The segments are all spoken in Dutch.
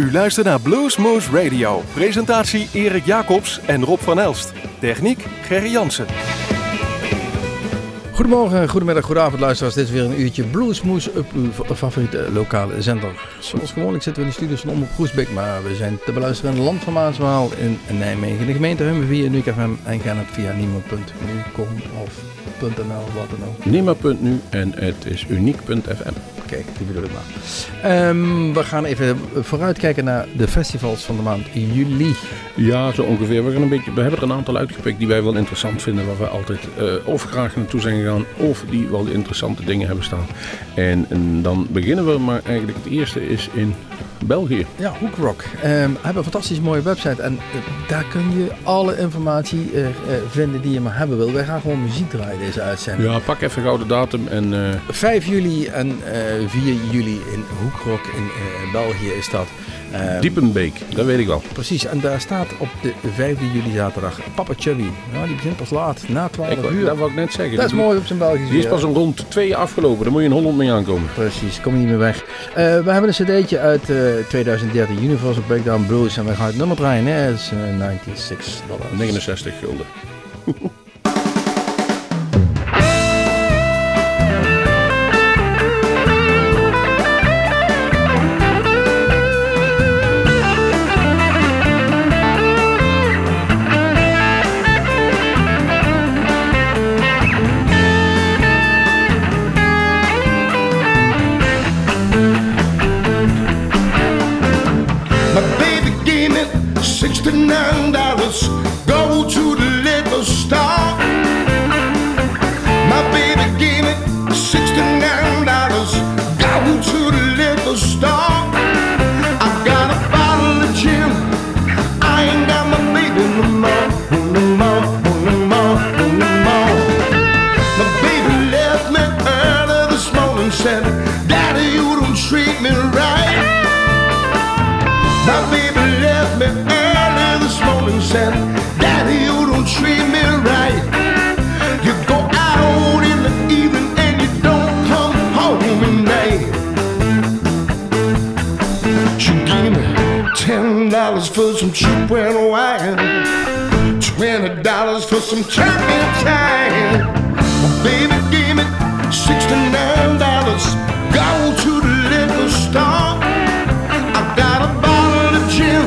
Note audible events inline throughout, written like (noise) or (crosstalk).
U luistert naar Bluesmoose Radio. Presentatie Erik Jacobs en Rob van Elst. Techniek Gerry Jansen. Goedemorgen, goedemiddag, goedavond luisteraars. Dit is weer een uurtje Bluesmoes op uw favoriete lokale zender. Zoals gewoonlijk zitten we in de studios van Omroep Groesbeek, maar we zijn te beluisteren in het land van Maaswaal in Nijmegen. De gemeente Hummen via Nuuk FM en gaan het via niemand.nu of .nl, wat dan ook. Nima.nu en het is uniek.fm. Kijk, die bedoel ik maar. Um, we gaan even vooruitkijken naar de festivals van de maand juli. Ja, zo ongeveer. We, gaan een beetje, we hebben er een aantal uitgepikt die wij wel interessant vinden. Waar we altijd uh, of graag naartoe zijn gegaan. Of die wel interessante dingen hebben staan. En, en dan beginnen we maar eigenlijk. Het eerste is in België. Ja, Hookrock. Um, hebben een fantastisch mooie website. En uh, daar kun je alle informatie uh, uh, vinden die je maar hebben wil. Wij gaan gewoon muziek draaien deze uitzending. Ja, pak even gauw de datum. En, 5 juli en 4 juli in Hoekrock in België is dat. Um, Diepenbeek, dat weet ik wel. Precies, en daar staat op de 5 juli zaterdag Papa Chubby. Nou, die begint pas laat, na 12 ik, uur. Dat wou ik net zeggen. Dat is mooi op zijn Belgisch. Die is pas een rond 2 afgelopen, daar moet je in Holland mee aankomen. Precies, kom je niet meer weg. Uh, we hebben een cd'tje uit uh, 2013, Universal Breakdown Blues. En we gaan het nummer draaien, hè? Dat is uh, 96 dollars. 69 gulden. (laughs) some cheap red wine. Twenty dollars for some turpentine. My baby gave me sixty-nine dollars. Go to the liquor store. I got a bottle of gin.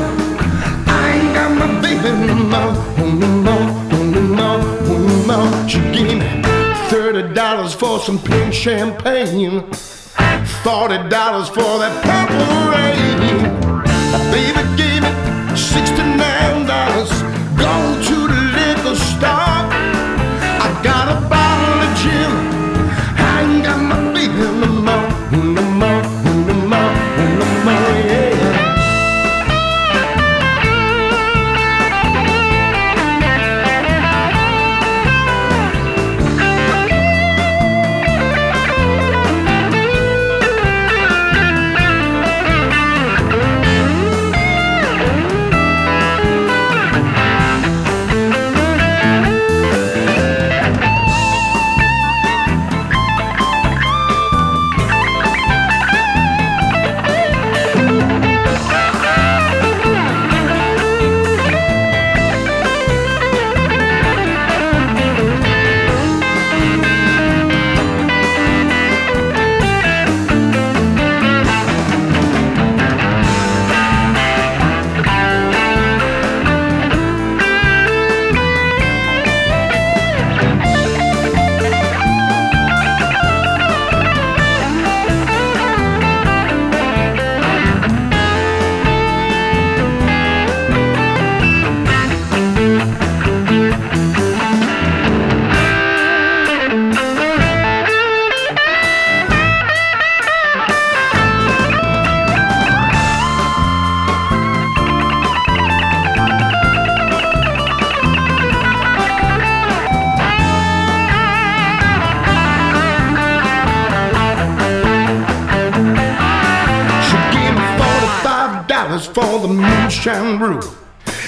I ain't got my baby no more, no more, no more, no more. She gave me thirty dollars for some pink champagne. Forty dollars for that purple rain. Baby gave me Sixteen. Moonshine brew.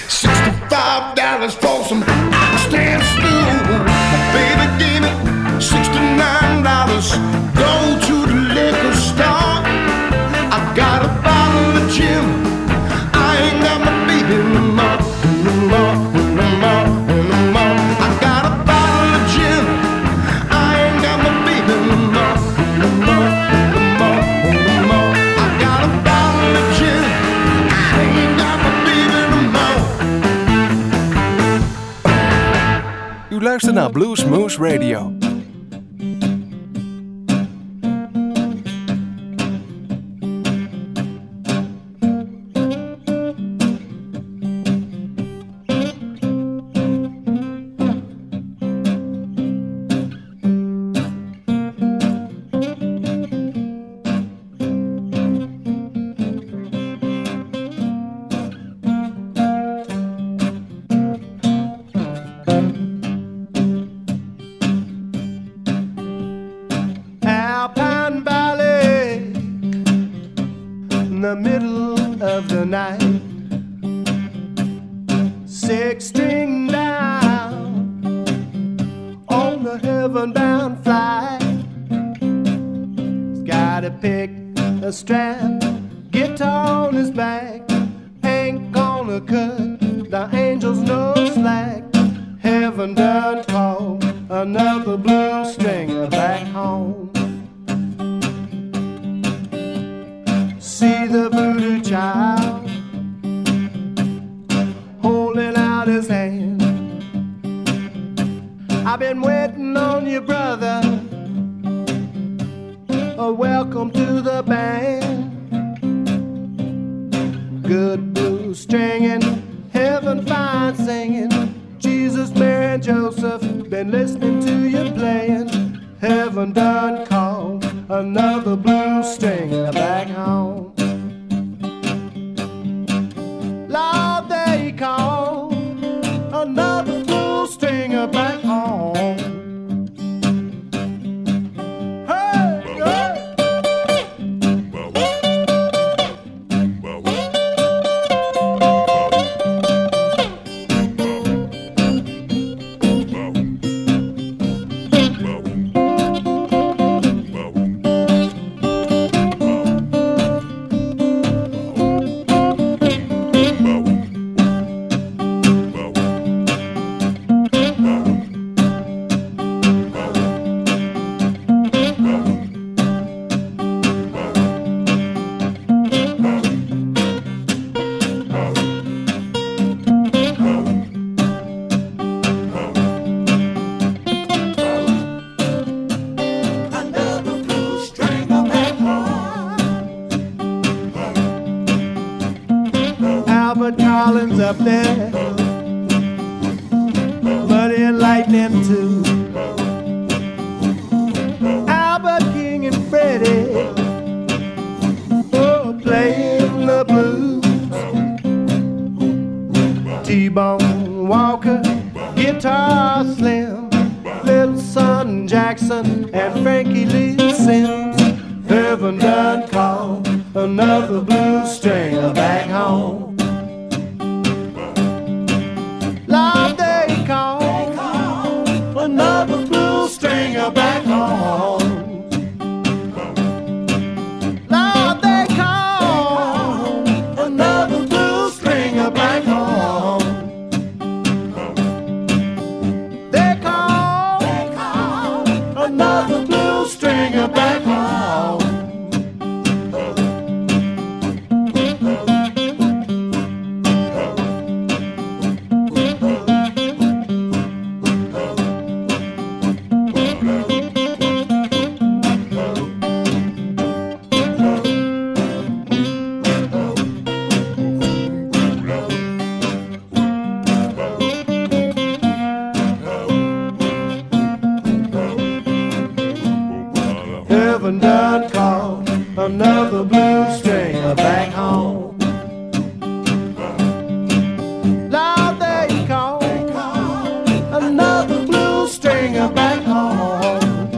Sixty-five dollars for some stew. My baby gave me sixty-nine dollars. Go to the liquor store. I got a bottle of gin. Blues Moose Radio. Heaven done called another blues stringer back home. They call another blues stringer back home.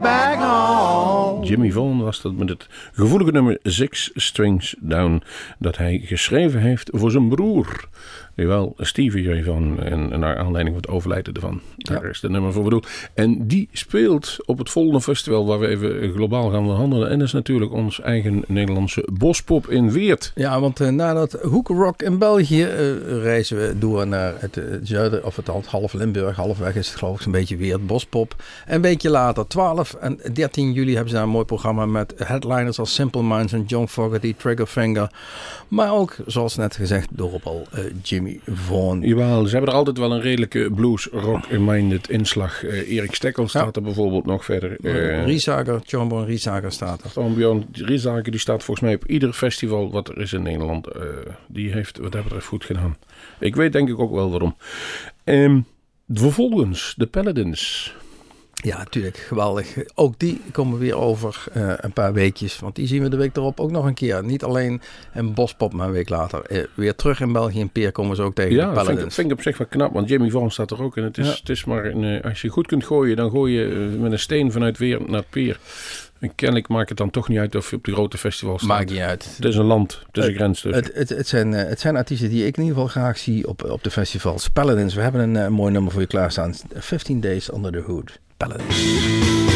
Back home. Jimmy Vaughan was dat met het gevoelige nummer Six Strings Down. Dat hij geschreven heeft voor zijn broer. Jawel, Stevie Ray Vaughan. En, en naar aanleiding van het overlijden ervan. Daar is de nummer voor bedoeld. En die speelt op het volgende festival waar we even globaal gaan handelen. En dat is natuurlijk ons eigen Nederlandse bospop in Weert. Ja, want uh, nadat Hoek Rock in België uh, reizen we door naar het uh, zuiden, of het half Limburg, halfweg is het geloof ik een beetje weer het Bospop. En een weekje later, 12 en 13 juli, hebben ze daar een mooi programma met headliners als Simple Minds en John Fogerty, Triggerfinger. Maar ook, zoals net gezegd, door op al Jimmy Jamie Vaughan. Jawel, ze hebben er altijd wel een redelijke blues rock minded inslag. Eh, Erik Stekkel staat er bijvoorbeeld nog verder. Uh, Riesager, John Riesager staat er. Bjorn Riesager die staat volgens mij op ieder festival wat er is in Nederland. Uh, die heeft wat dat betreft goed gedaan. Ik weet denk ik ook wel waarom. Um, vervolgens, de Paladins. Ja, natuurlijk. Geweldig. Ook die komen weer over uh, een paar weekjes. Want die zien we de week erop ook nog een keer. Niet alleen in Bospop, maar een week later. Uh, weer terug in België in Peer komen ze ook tegen ja, de Paladins. Ja, vind, vind ik op zich wel knap. Want Jimmy Vaughan staat er ook. En het is, ja. het is maar een, uh, als je goed kunt gooien, dan gooi je met een steen vanuit weer naar Peer. En kennelijk maakt het dan toch niet uit of je op de grote festivals staat. Maakt niet uit. Het is een land, het is een grens dus. Het, het, het, zijn, het zijn artiesten die ik in ieder geval graag zie op, op de festivals. Paladins, we hebben een, een mooi nummer voor je klaarstaan. 15 Days Under the Hood. Paladins.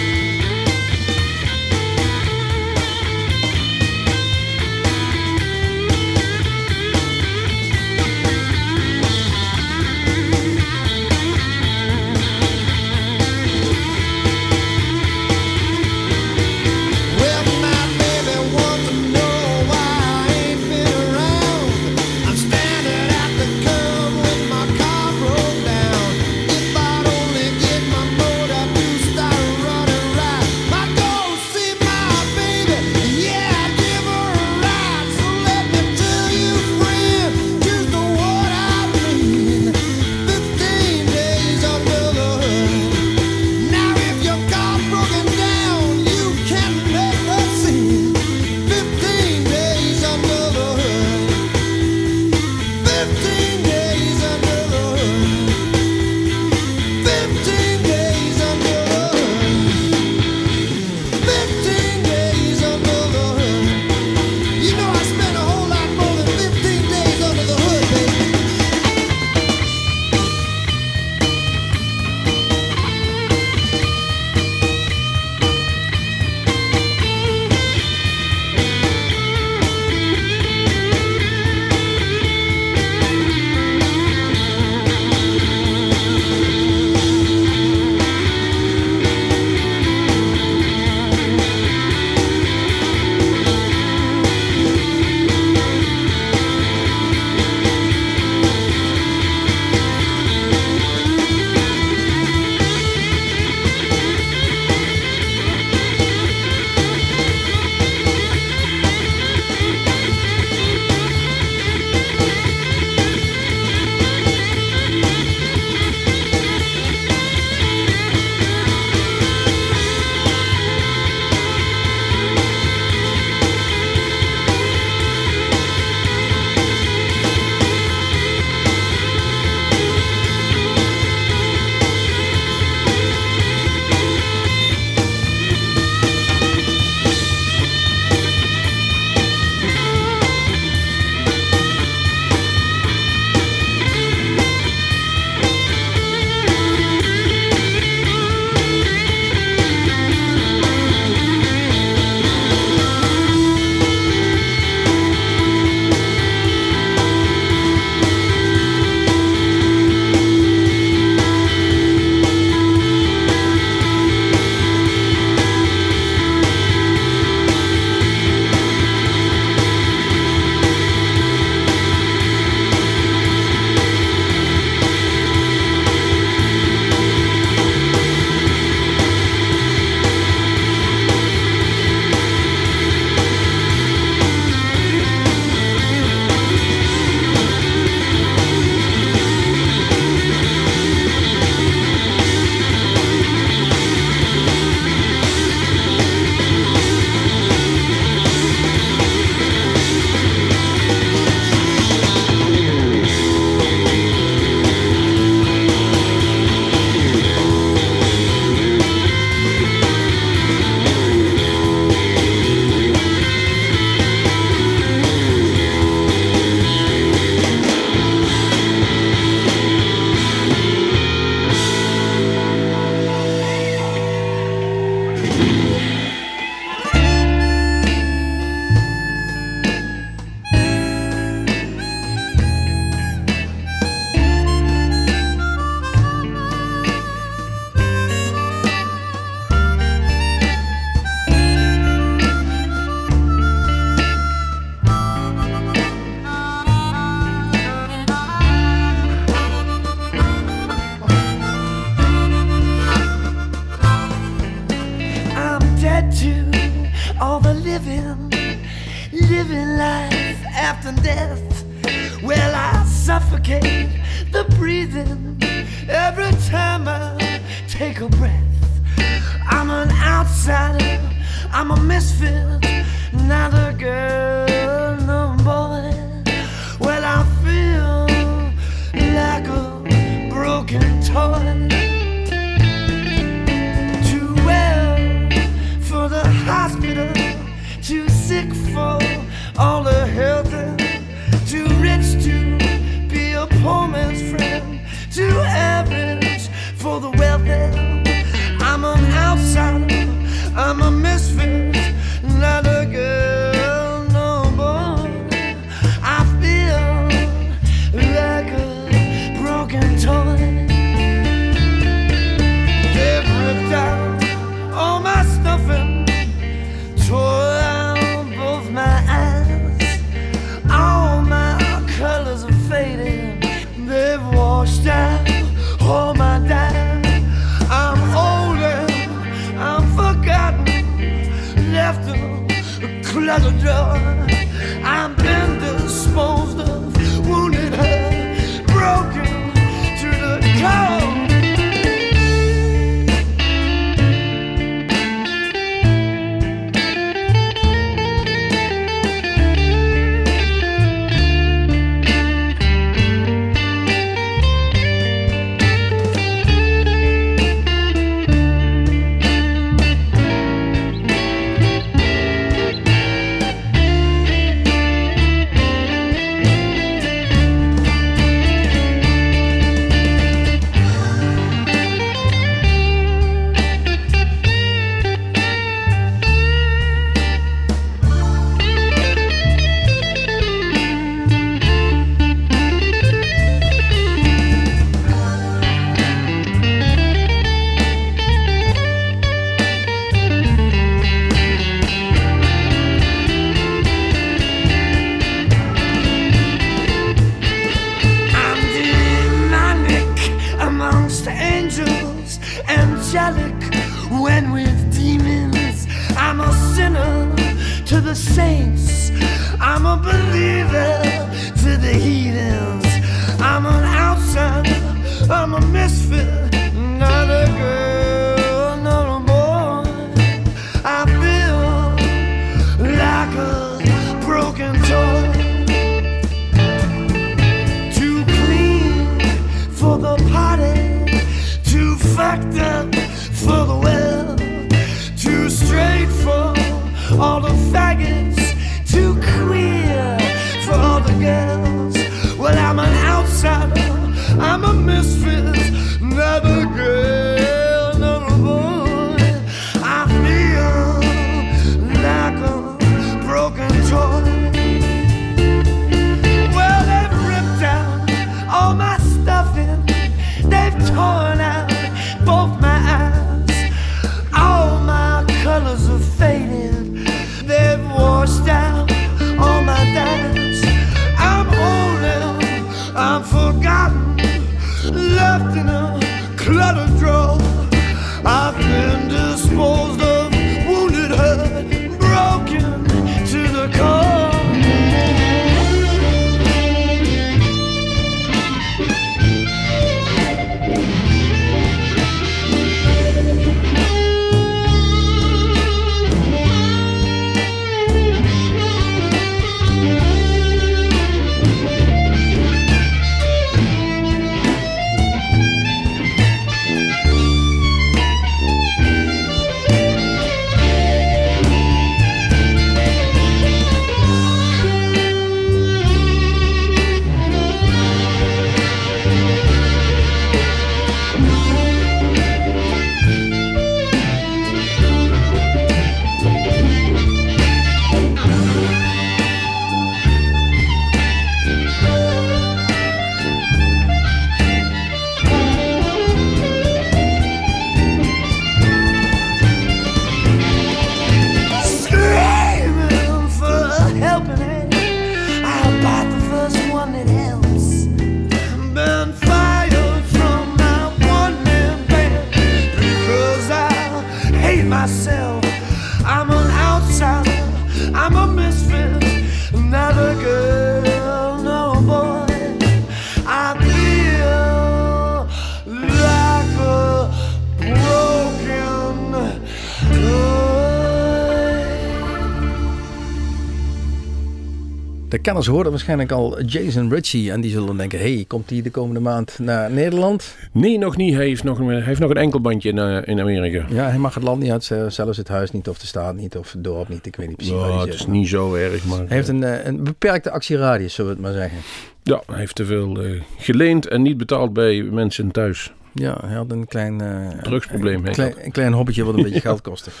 De kenners hoorden waarschijnlijk al Jason Ritchie en die zullen denken, hey, komt hij de komende maand naar Nederland? Nee, nog niet. Hij heeft nog, een- heeft nog een enkel bandje in, eh, in Amerika. Ja, hij mag het land niet uit, eh, zelfs het huis niet of de staat niet of het dorp niet, ik weet niet precies Ja, het is niet zo erg, maar... Hij heeft een, eh, een beperkte actieradius, zullen we het maar zeggen. Ja, hij heeft te veel eh, geleend en niet betaald bij mensen thuis. Ja, hij had een klein... eh, Drugsprobleem Een klein, een klein hobbytje wat een beetje geld kostte. (laughs)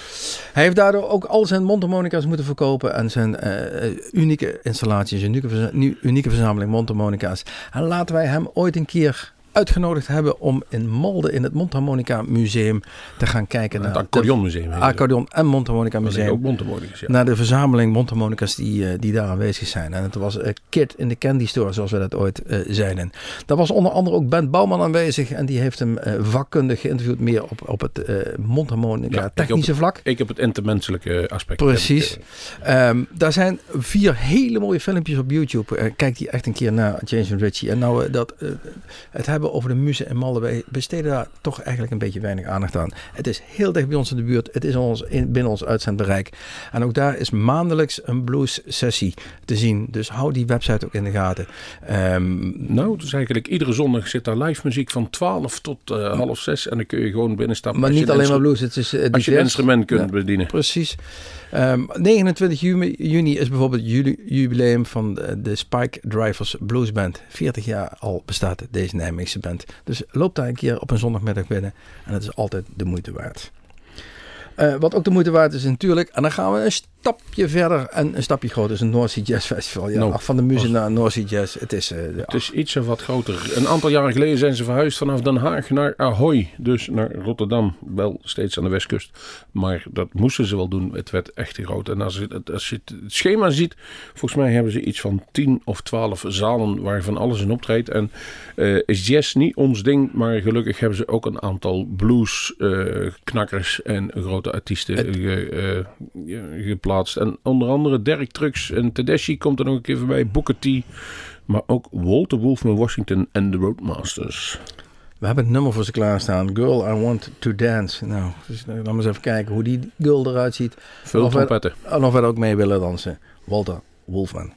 Hij heeft daardoor ook al zijn mondharmonica's moeten verkopen en zijn eh, eh, unieke installaties, een unieke, unieke verzameling mondharmonica's. En laten wij hem ooit een keer uitgenodigd hebben om in Malden in het Mondharmonica Museum te gaan kijken naar accordeonmuseum. het het. accordeon en Mondharmonica Museum. ook Montemorgens, ja. Naar de verzameling mondharmonicas die, eh, die daar aanwezig zijn. En het was eh, Kid in the Candy Store, zoals we dat ooit eh, zeiden. Daar was onder andere ook Ben Bouwman aanwezig. En die heeft hem vakkundig geïnterviewd. Meer op, op het eh mondharmonica Ja, technische vlak. Ik heb het intermenselijke aspect. Precies. Ehm, daar zijn vier hele mooie filmpjes op YouTube. Kijk die echt een keer naar Jason Ritchie. En nou dat, het hebben over de muzen en mallen. Wij besteden daar toch eigenlijk een beetje weinig aandacht aan. Het is heel dicht bij ons in de buurt. Het is ons in, binnen ons uitzendbereik. En ook daar is maandelijks een blues sessie te zien. Dus hou die website ook in de gaten. Ehm, Nou, dus eigenlijk iedere zondag zit daar live muziek van 12 tot eh, half 6. En dan kun je gewoon binnenstappen. maar niet een alleen maar blues. Het is, eh, Als je een instrument kunt Ja. bedienen. Precies. Ehm, 29 juni, juni is bijvoorbeeld het jubileum van de, de Spike Drivers Blues Band. 40 jaar al bestaat deze Nijmeegse band. Dus loop daar een keer op een zondagmiddag binnen. En het is altijd de moeite waard. Eh, wat ook de moeite waard is natuurlijk, en dan gaan we een stapje verder en een stapje groter, is een North Sea Jazz Festival. Ja, Nou, van de muziek naar North Sea Jazz. Het is, eh, Het is iets of wat groter. Een aantal jaren geleden zijn ze verhuisd vanaf Den Haag naar Ahoy. Dus naar Rotterdam. Wel steeds aan de westkust. Maar dat moesten ze wel doen. Het werd echt te groot. En als je, het- als je het schema ziet. Volgens mij hebben ze iets van 10 of 12 zalen waar van alles in optreedt. En eh, is jazz niet ons ding. Maar gelukkig hebben ze ook een aantal blues eh, knakkers en grote artiesten Het- ge- eh, ge- geplaatst. En onder andere Derek Trucks en Tedeschi komt er nog een keer voorbij. Booker T. Maar ook Walter Wolfman Washington en de Roadmasters. We hebben het nummer voor ze klaarstaan. Girl, I Want to Dance. Nou, dus, eh, laten we eens even kijken hoe die girl eruit ziet. Veel trompetten. En of wij er ook mee willen dansen. Walter Wolfman.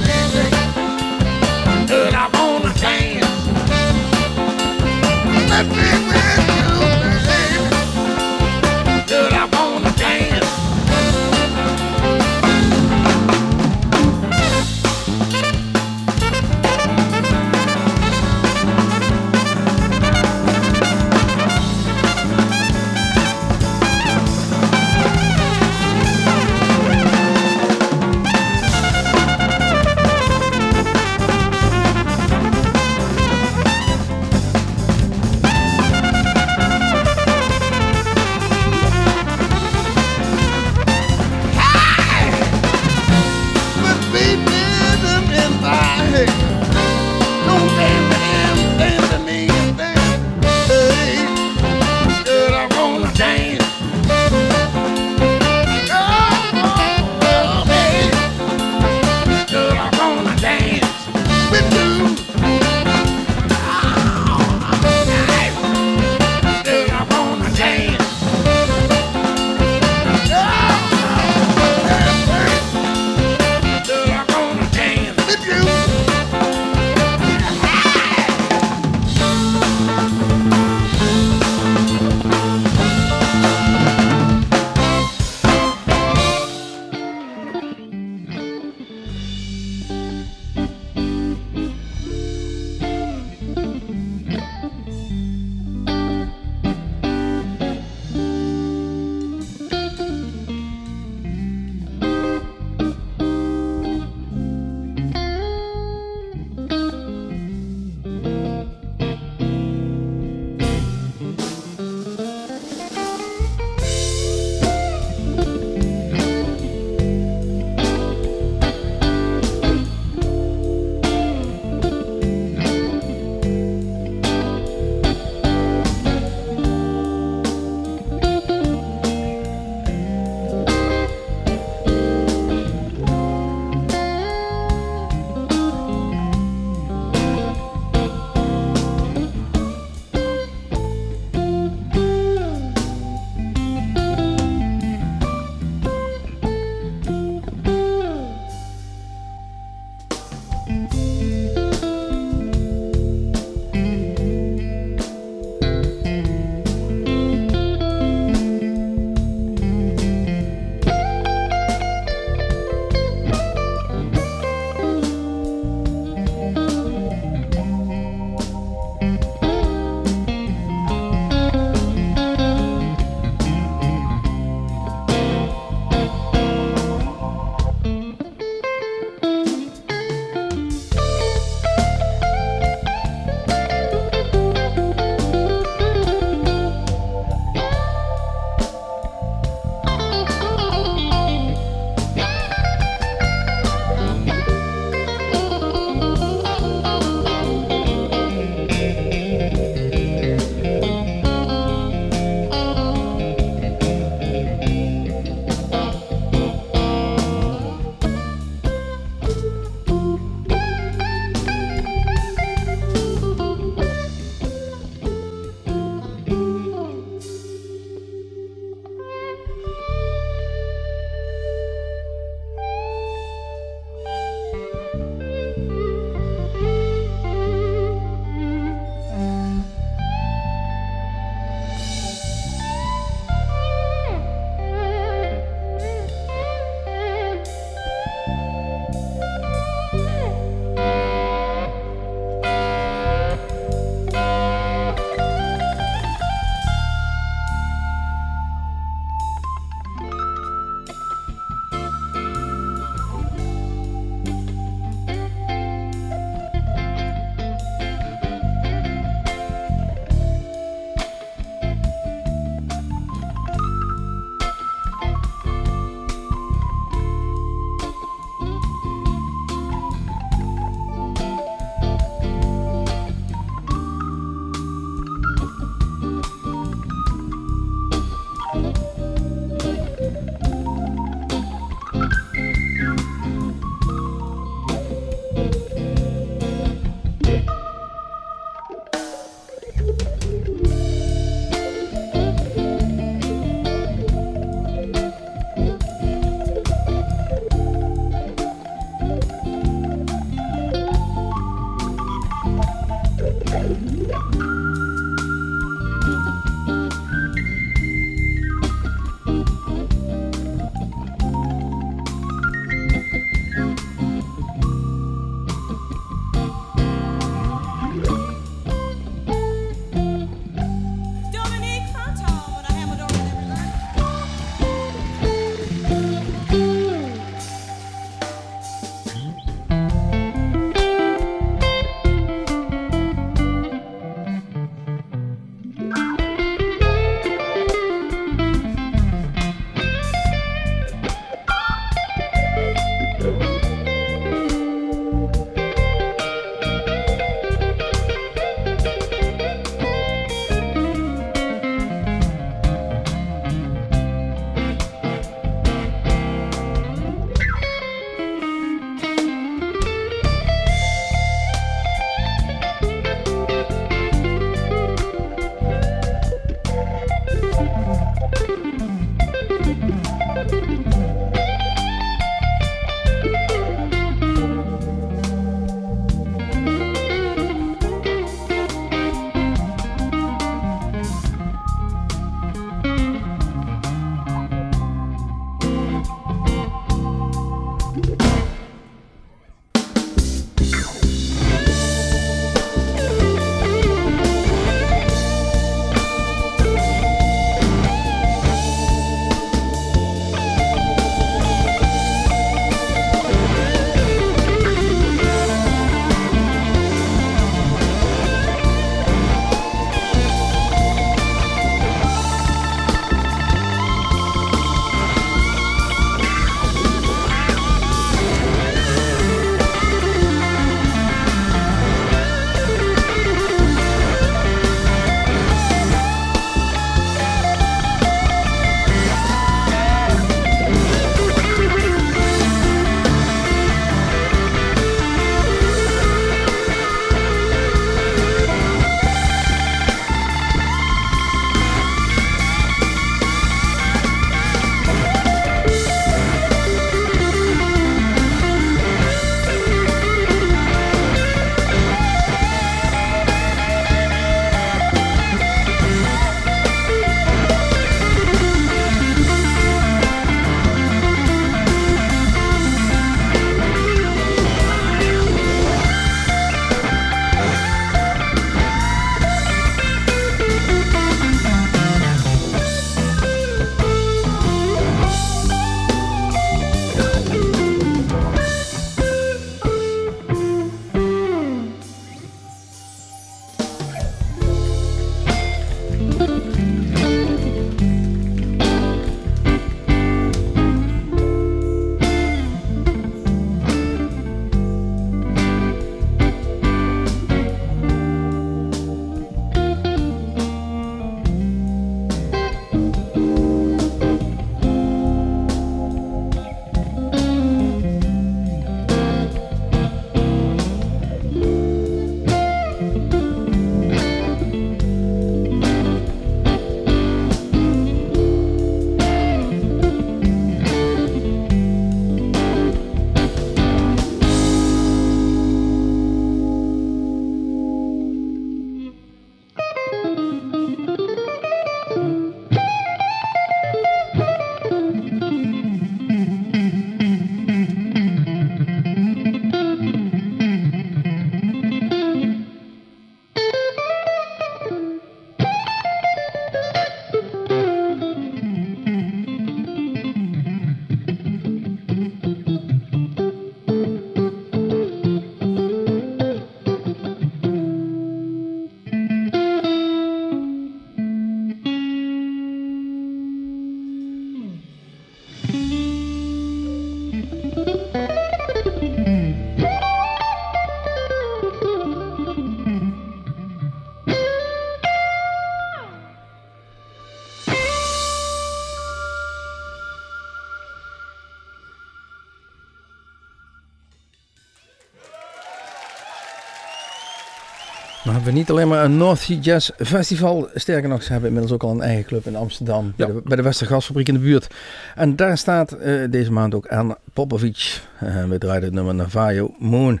Hebben we niet alleen maar een North Sea Jazz Festival. Sterker nog, ze hebben inmiddels ook al een eigen club in Amsterdam. Bij, de, bij de Westergasfabriek in de buurt. En daar staat eh, deze maand ook Anna Popovic. Eh, we draaien het nummer Navajo Moon.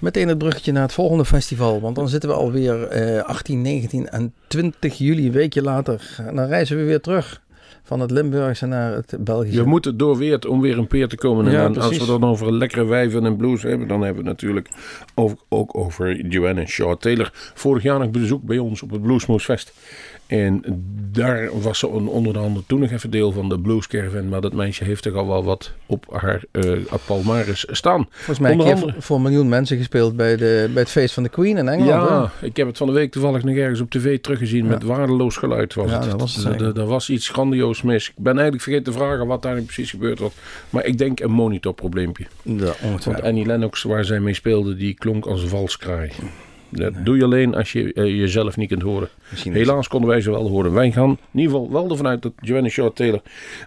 Meteen het bruggetje naar het volgende festival. Want dan zitten we alweer eh 18, 19 en 20 juli, een weekje later. En dan reizen we weer terug. Van het Limburgse naar het Belgische. Je moet het doorweerd om weer een peer te komen. En Ja, dan, als we dan over lekkere wijven en blues hebben, dan hebben we het natuurlijk ook, ook over Joanne Shaw Taylor. Vorig jaar nog bezoek bij ons op het Bluesmoose Fest. En daar was ze on- onder andere toen nog even deel van de Blues Caravan. Maar dat meisje heeft toch al wel wat op haar eh palmaris staan. Volgens mij keer andere- voor, een miljoen mensen gespeeld bij, de, bij het feest van de Queen in Engeland. Ja, ik heb het van de week toevallig nog ergens op tv teruggezien Ja. met waardeloos geluid. Was Ja, het. dat was het Er- was iets grandioos mis. Ik ben eigenlijk vergeten te vragen wat daar precies gebeurd was. Maar ik denk een monitorprobleempje. Ja, Want ongetwijfeld. Annie Lennox, waar zij mee speelde, die klonk als een valskraai. Dat doe je alleen als je eh, jezelf niet kunt horen. Misschien is- Helaas konden wij ze wel horen. Wij gaan in ieder geval wel ervan uit dat Joanna Shaw Taylor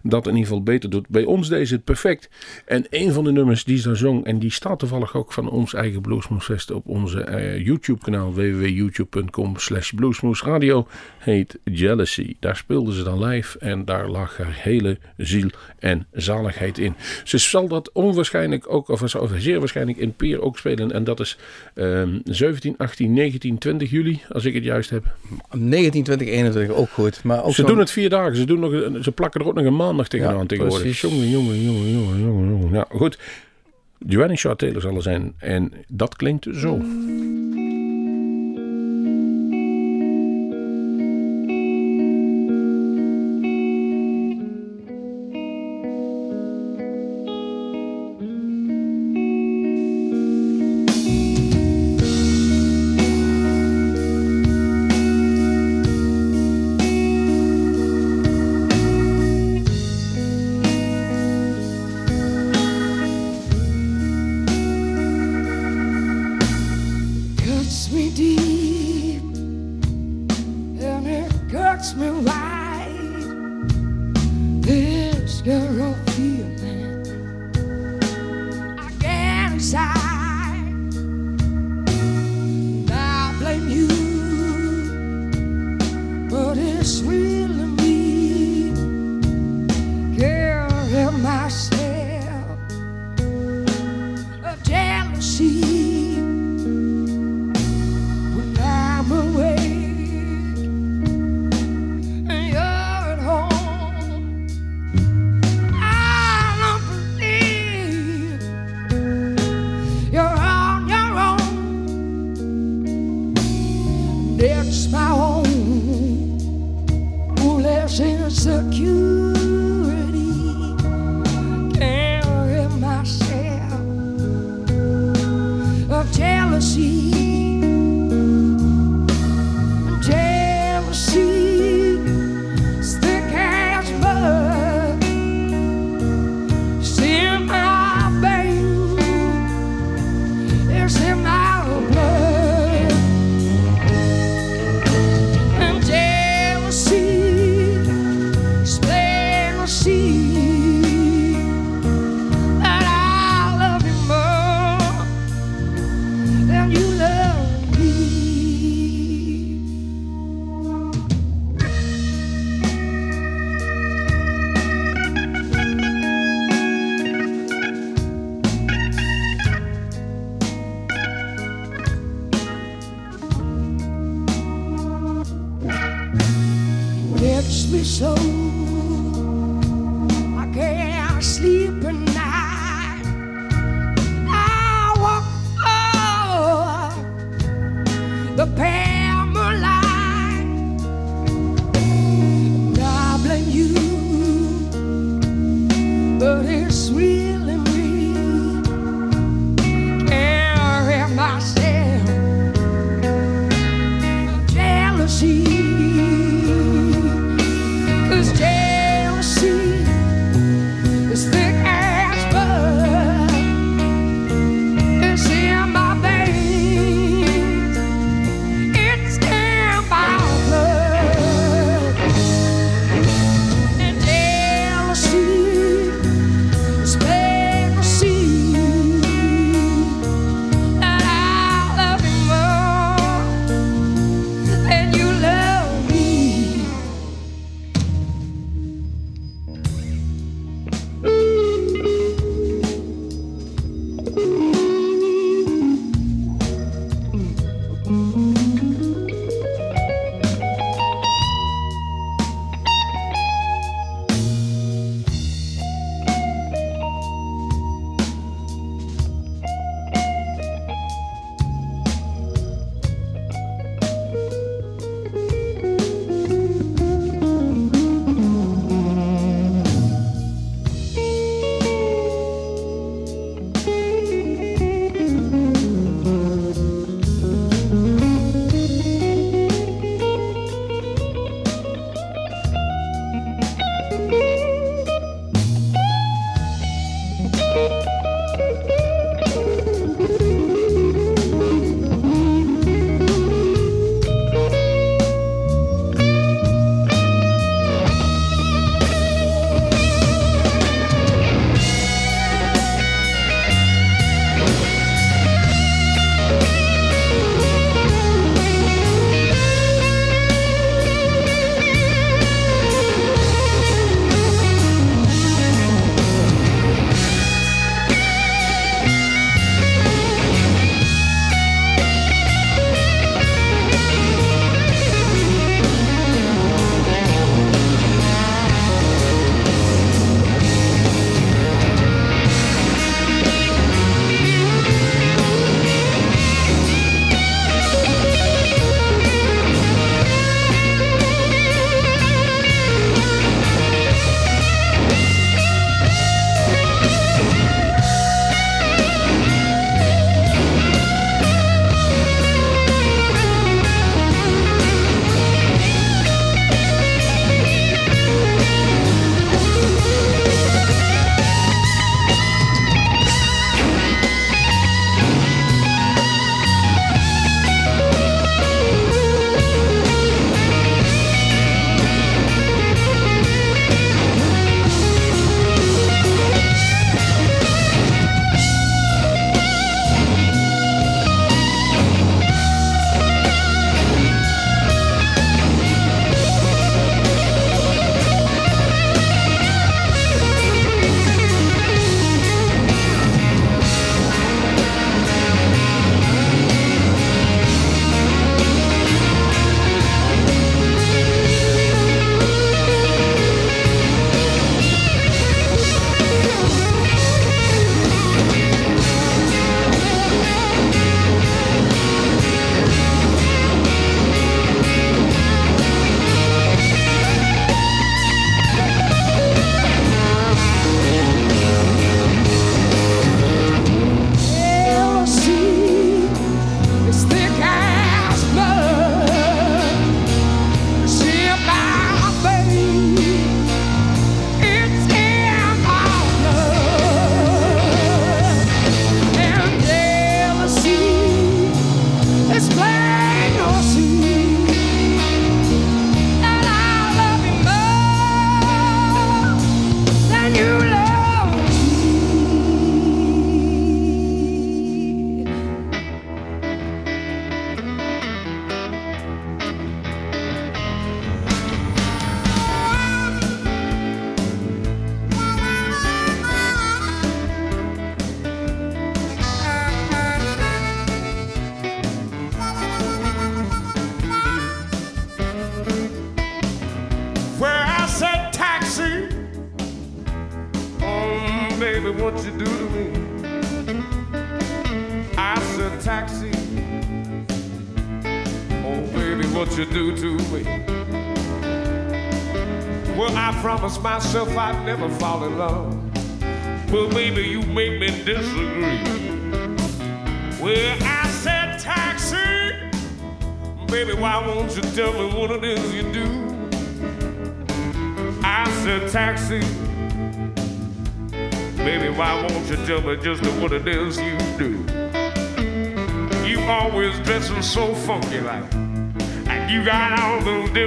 dat in ieder geval beter doet. Bij ons deed ze het perfect. En een van de nummers die ze daar zong, en die staat toevallig ook van ons eigen Bluesmoesfest op onze eh, YouTube kanaal www.youtube.com slash bluesmoesradio heet Jealousy. Daar speelde ze dan live en daar lag haar hele ziel en zaligheid in. Ze zal dat onwaarschijnlijk ook, of zou zeer waarschijnlijk in Peer ook spelen. En dat is ehm 17, 18, 19, 20 juli, als ik het juist heb. 19, 20, 21 ook goed. Maar ook Ze doen het vier dagen. Ze, doen nog, ze plakken er ook nog een maandag tegenaan Ja, tegenwoordig. precies. Jongen, jongen, jongen, jongen, jongen, jongen. Nou, goed. Joanne Taylor zal er zijn. En dat klinkt zo.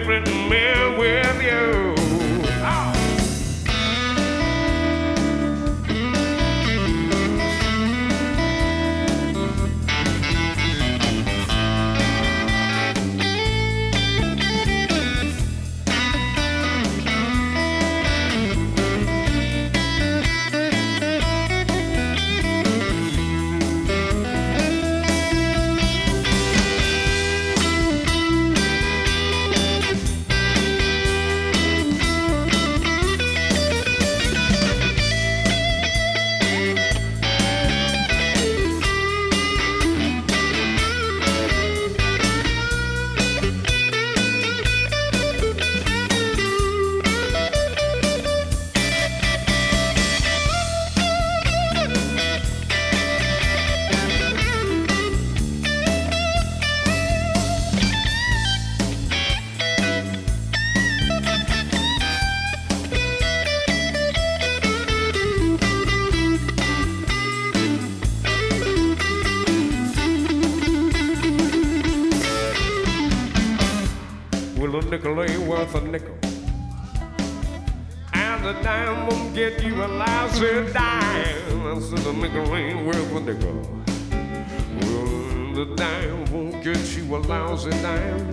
different man. A lousy dime.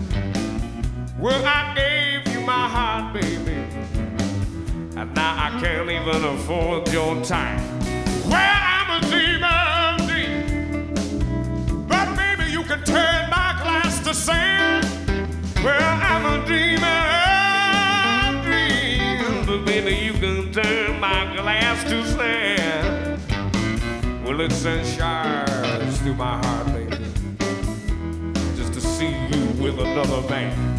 Well, I gave you my heart, baby. And now I can't even afford your time. Well, I'm a dreamer, dream. But baby, you can turn my glass to sand. Well, I'm a dreamer, dream. But baby, you can turn my glass to sand. Well, it sends showers through my heart, baby. With another man.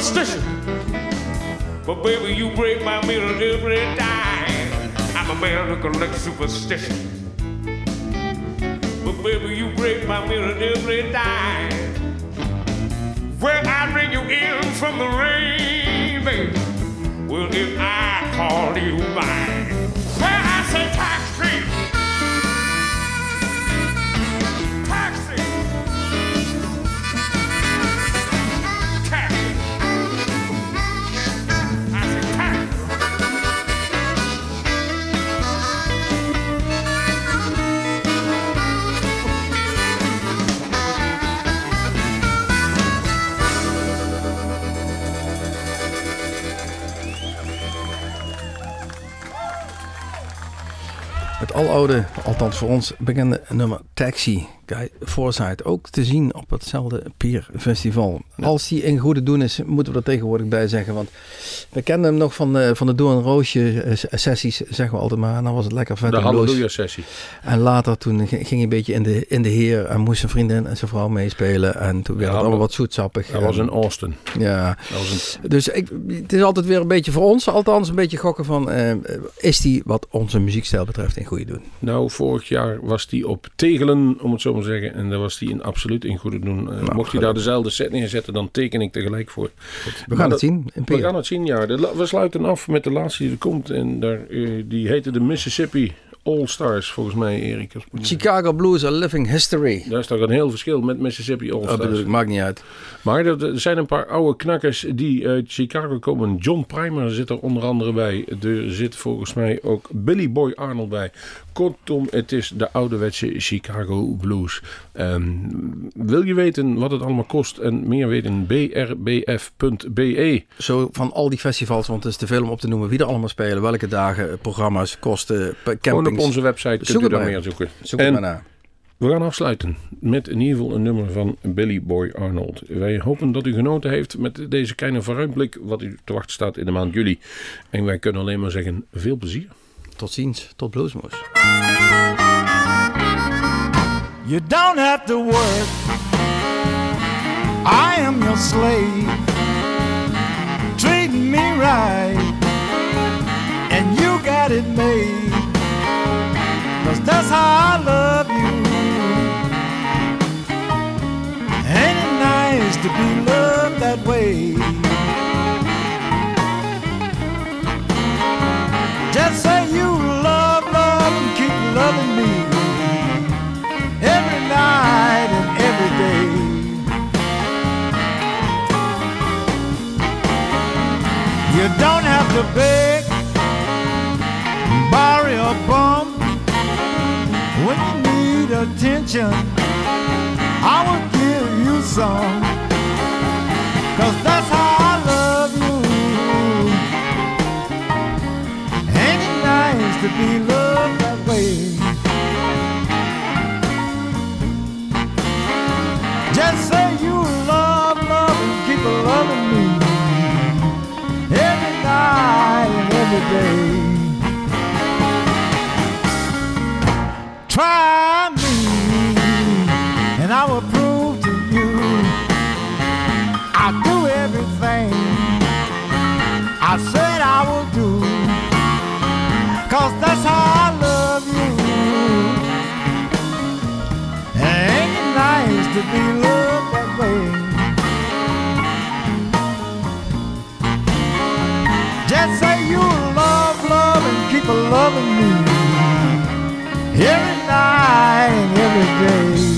Superstition. But baby, you break my mirror every time. I'm a man who collects superstition. But baby, you break my mirror every time. Well, I bring you in from the rain, baby. Well, if I call you mine, Althans voor ons bekende nummer Taxi, Guy Forsyth. Ook te zien op hetzelfde Pier Festival. Als die in goede doen is, moeten we er tegenwoordig bij zeggen. Want we kennen hem nog van, de- van de Doorn en Roosje eh, sessies, zeggen we altijd maar. En dan was het lekker vet De en blues. Halleluja-sessie. En later toen ging hij een beetje in de, in de heer en moest zijn vriendin en zijn vrouw meespelen. En toen werd Ja, het allemaal wat zoetsappig. Dat was in Austin. Ja, Dat was een dus ik, het is altijd weer een beetje voor ons, althans een beetje gokken van, eh, is die wat onze muziekstijl betreft in goede doen? Nou, vorig jaar was die op Tegelen, om het zo maar zeggen. En daar was die in absoluut in goede doen. Eh, mocht hij daar dezelfde set neerzetten, dan teken ik tegelijk voor. We Maar gaan het dat- zien in We gaan het zien, ja. De we sluiten af met de laatste die er komt. En daar, eh, die heette de Mississippi All Stars, volgens mij, Erik. Chicago Blues, A Living History. Daar is toch een heel verschil met Mississippi All Dat bedoel Stars. ik, maakt niet uit. Maar er, er zijn een paar oude knakkers die uit Chicago komen. John Primer zit er onder andere bij. Er zit volgens mij ook Billy Boy Arnold bij. Kortom, het is de ouderwetse Chicago Blues. Ehm, wil je weten wat het allemaal kost en meer weten? brbf.be. Zo van al die festivals, want het is te veel om op te noemen wie er allemaal spelen, welke dagen, programma's, kosten, p- Gewoon campings. op onze website kunt Zoek u het daar meer zoeken. Zoek En maar na. We gaan afsluiten met in ieder geval een nummer van Billy Boy Arnold. Wij hopen dat u genoten heeft met deze kleine vooruitblik wat u te wachten staat in de maand juli. En wij kunnen alleen maar zeggen, veel plezier. tot ziens, tot Bluesmoes. You don't have to work. I am your slave. Treat me right. And you got it made. Cause that's how I love you. Ain't it nice to be loved that way? to beg, borrow a bum when you need attention. I will give you some, cause that's how I love you. Ain't it nice to be loved that way? Try me, and I will prove to you I'll do everything I said I will do. Cause that's how I love you. Ain't it nice to be loved loving me every night and every day.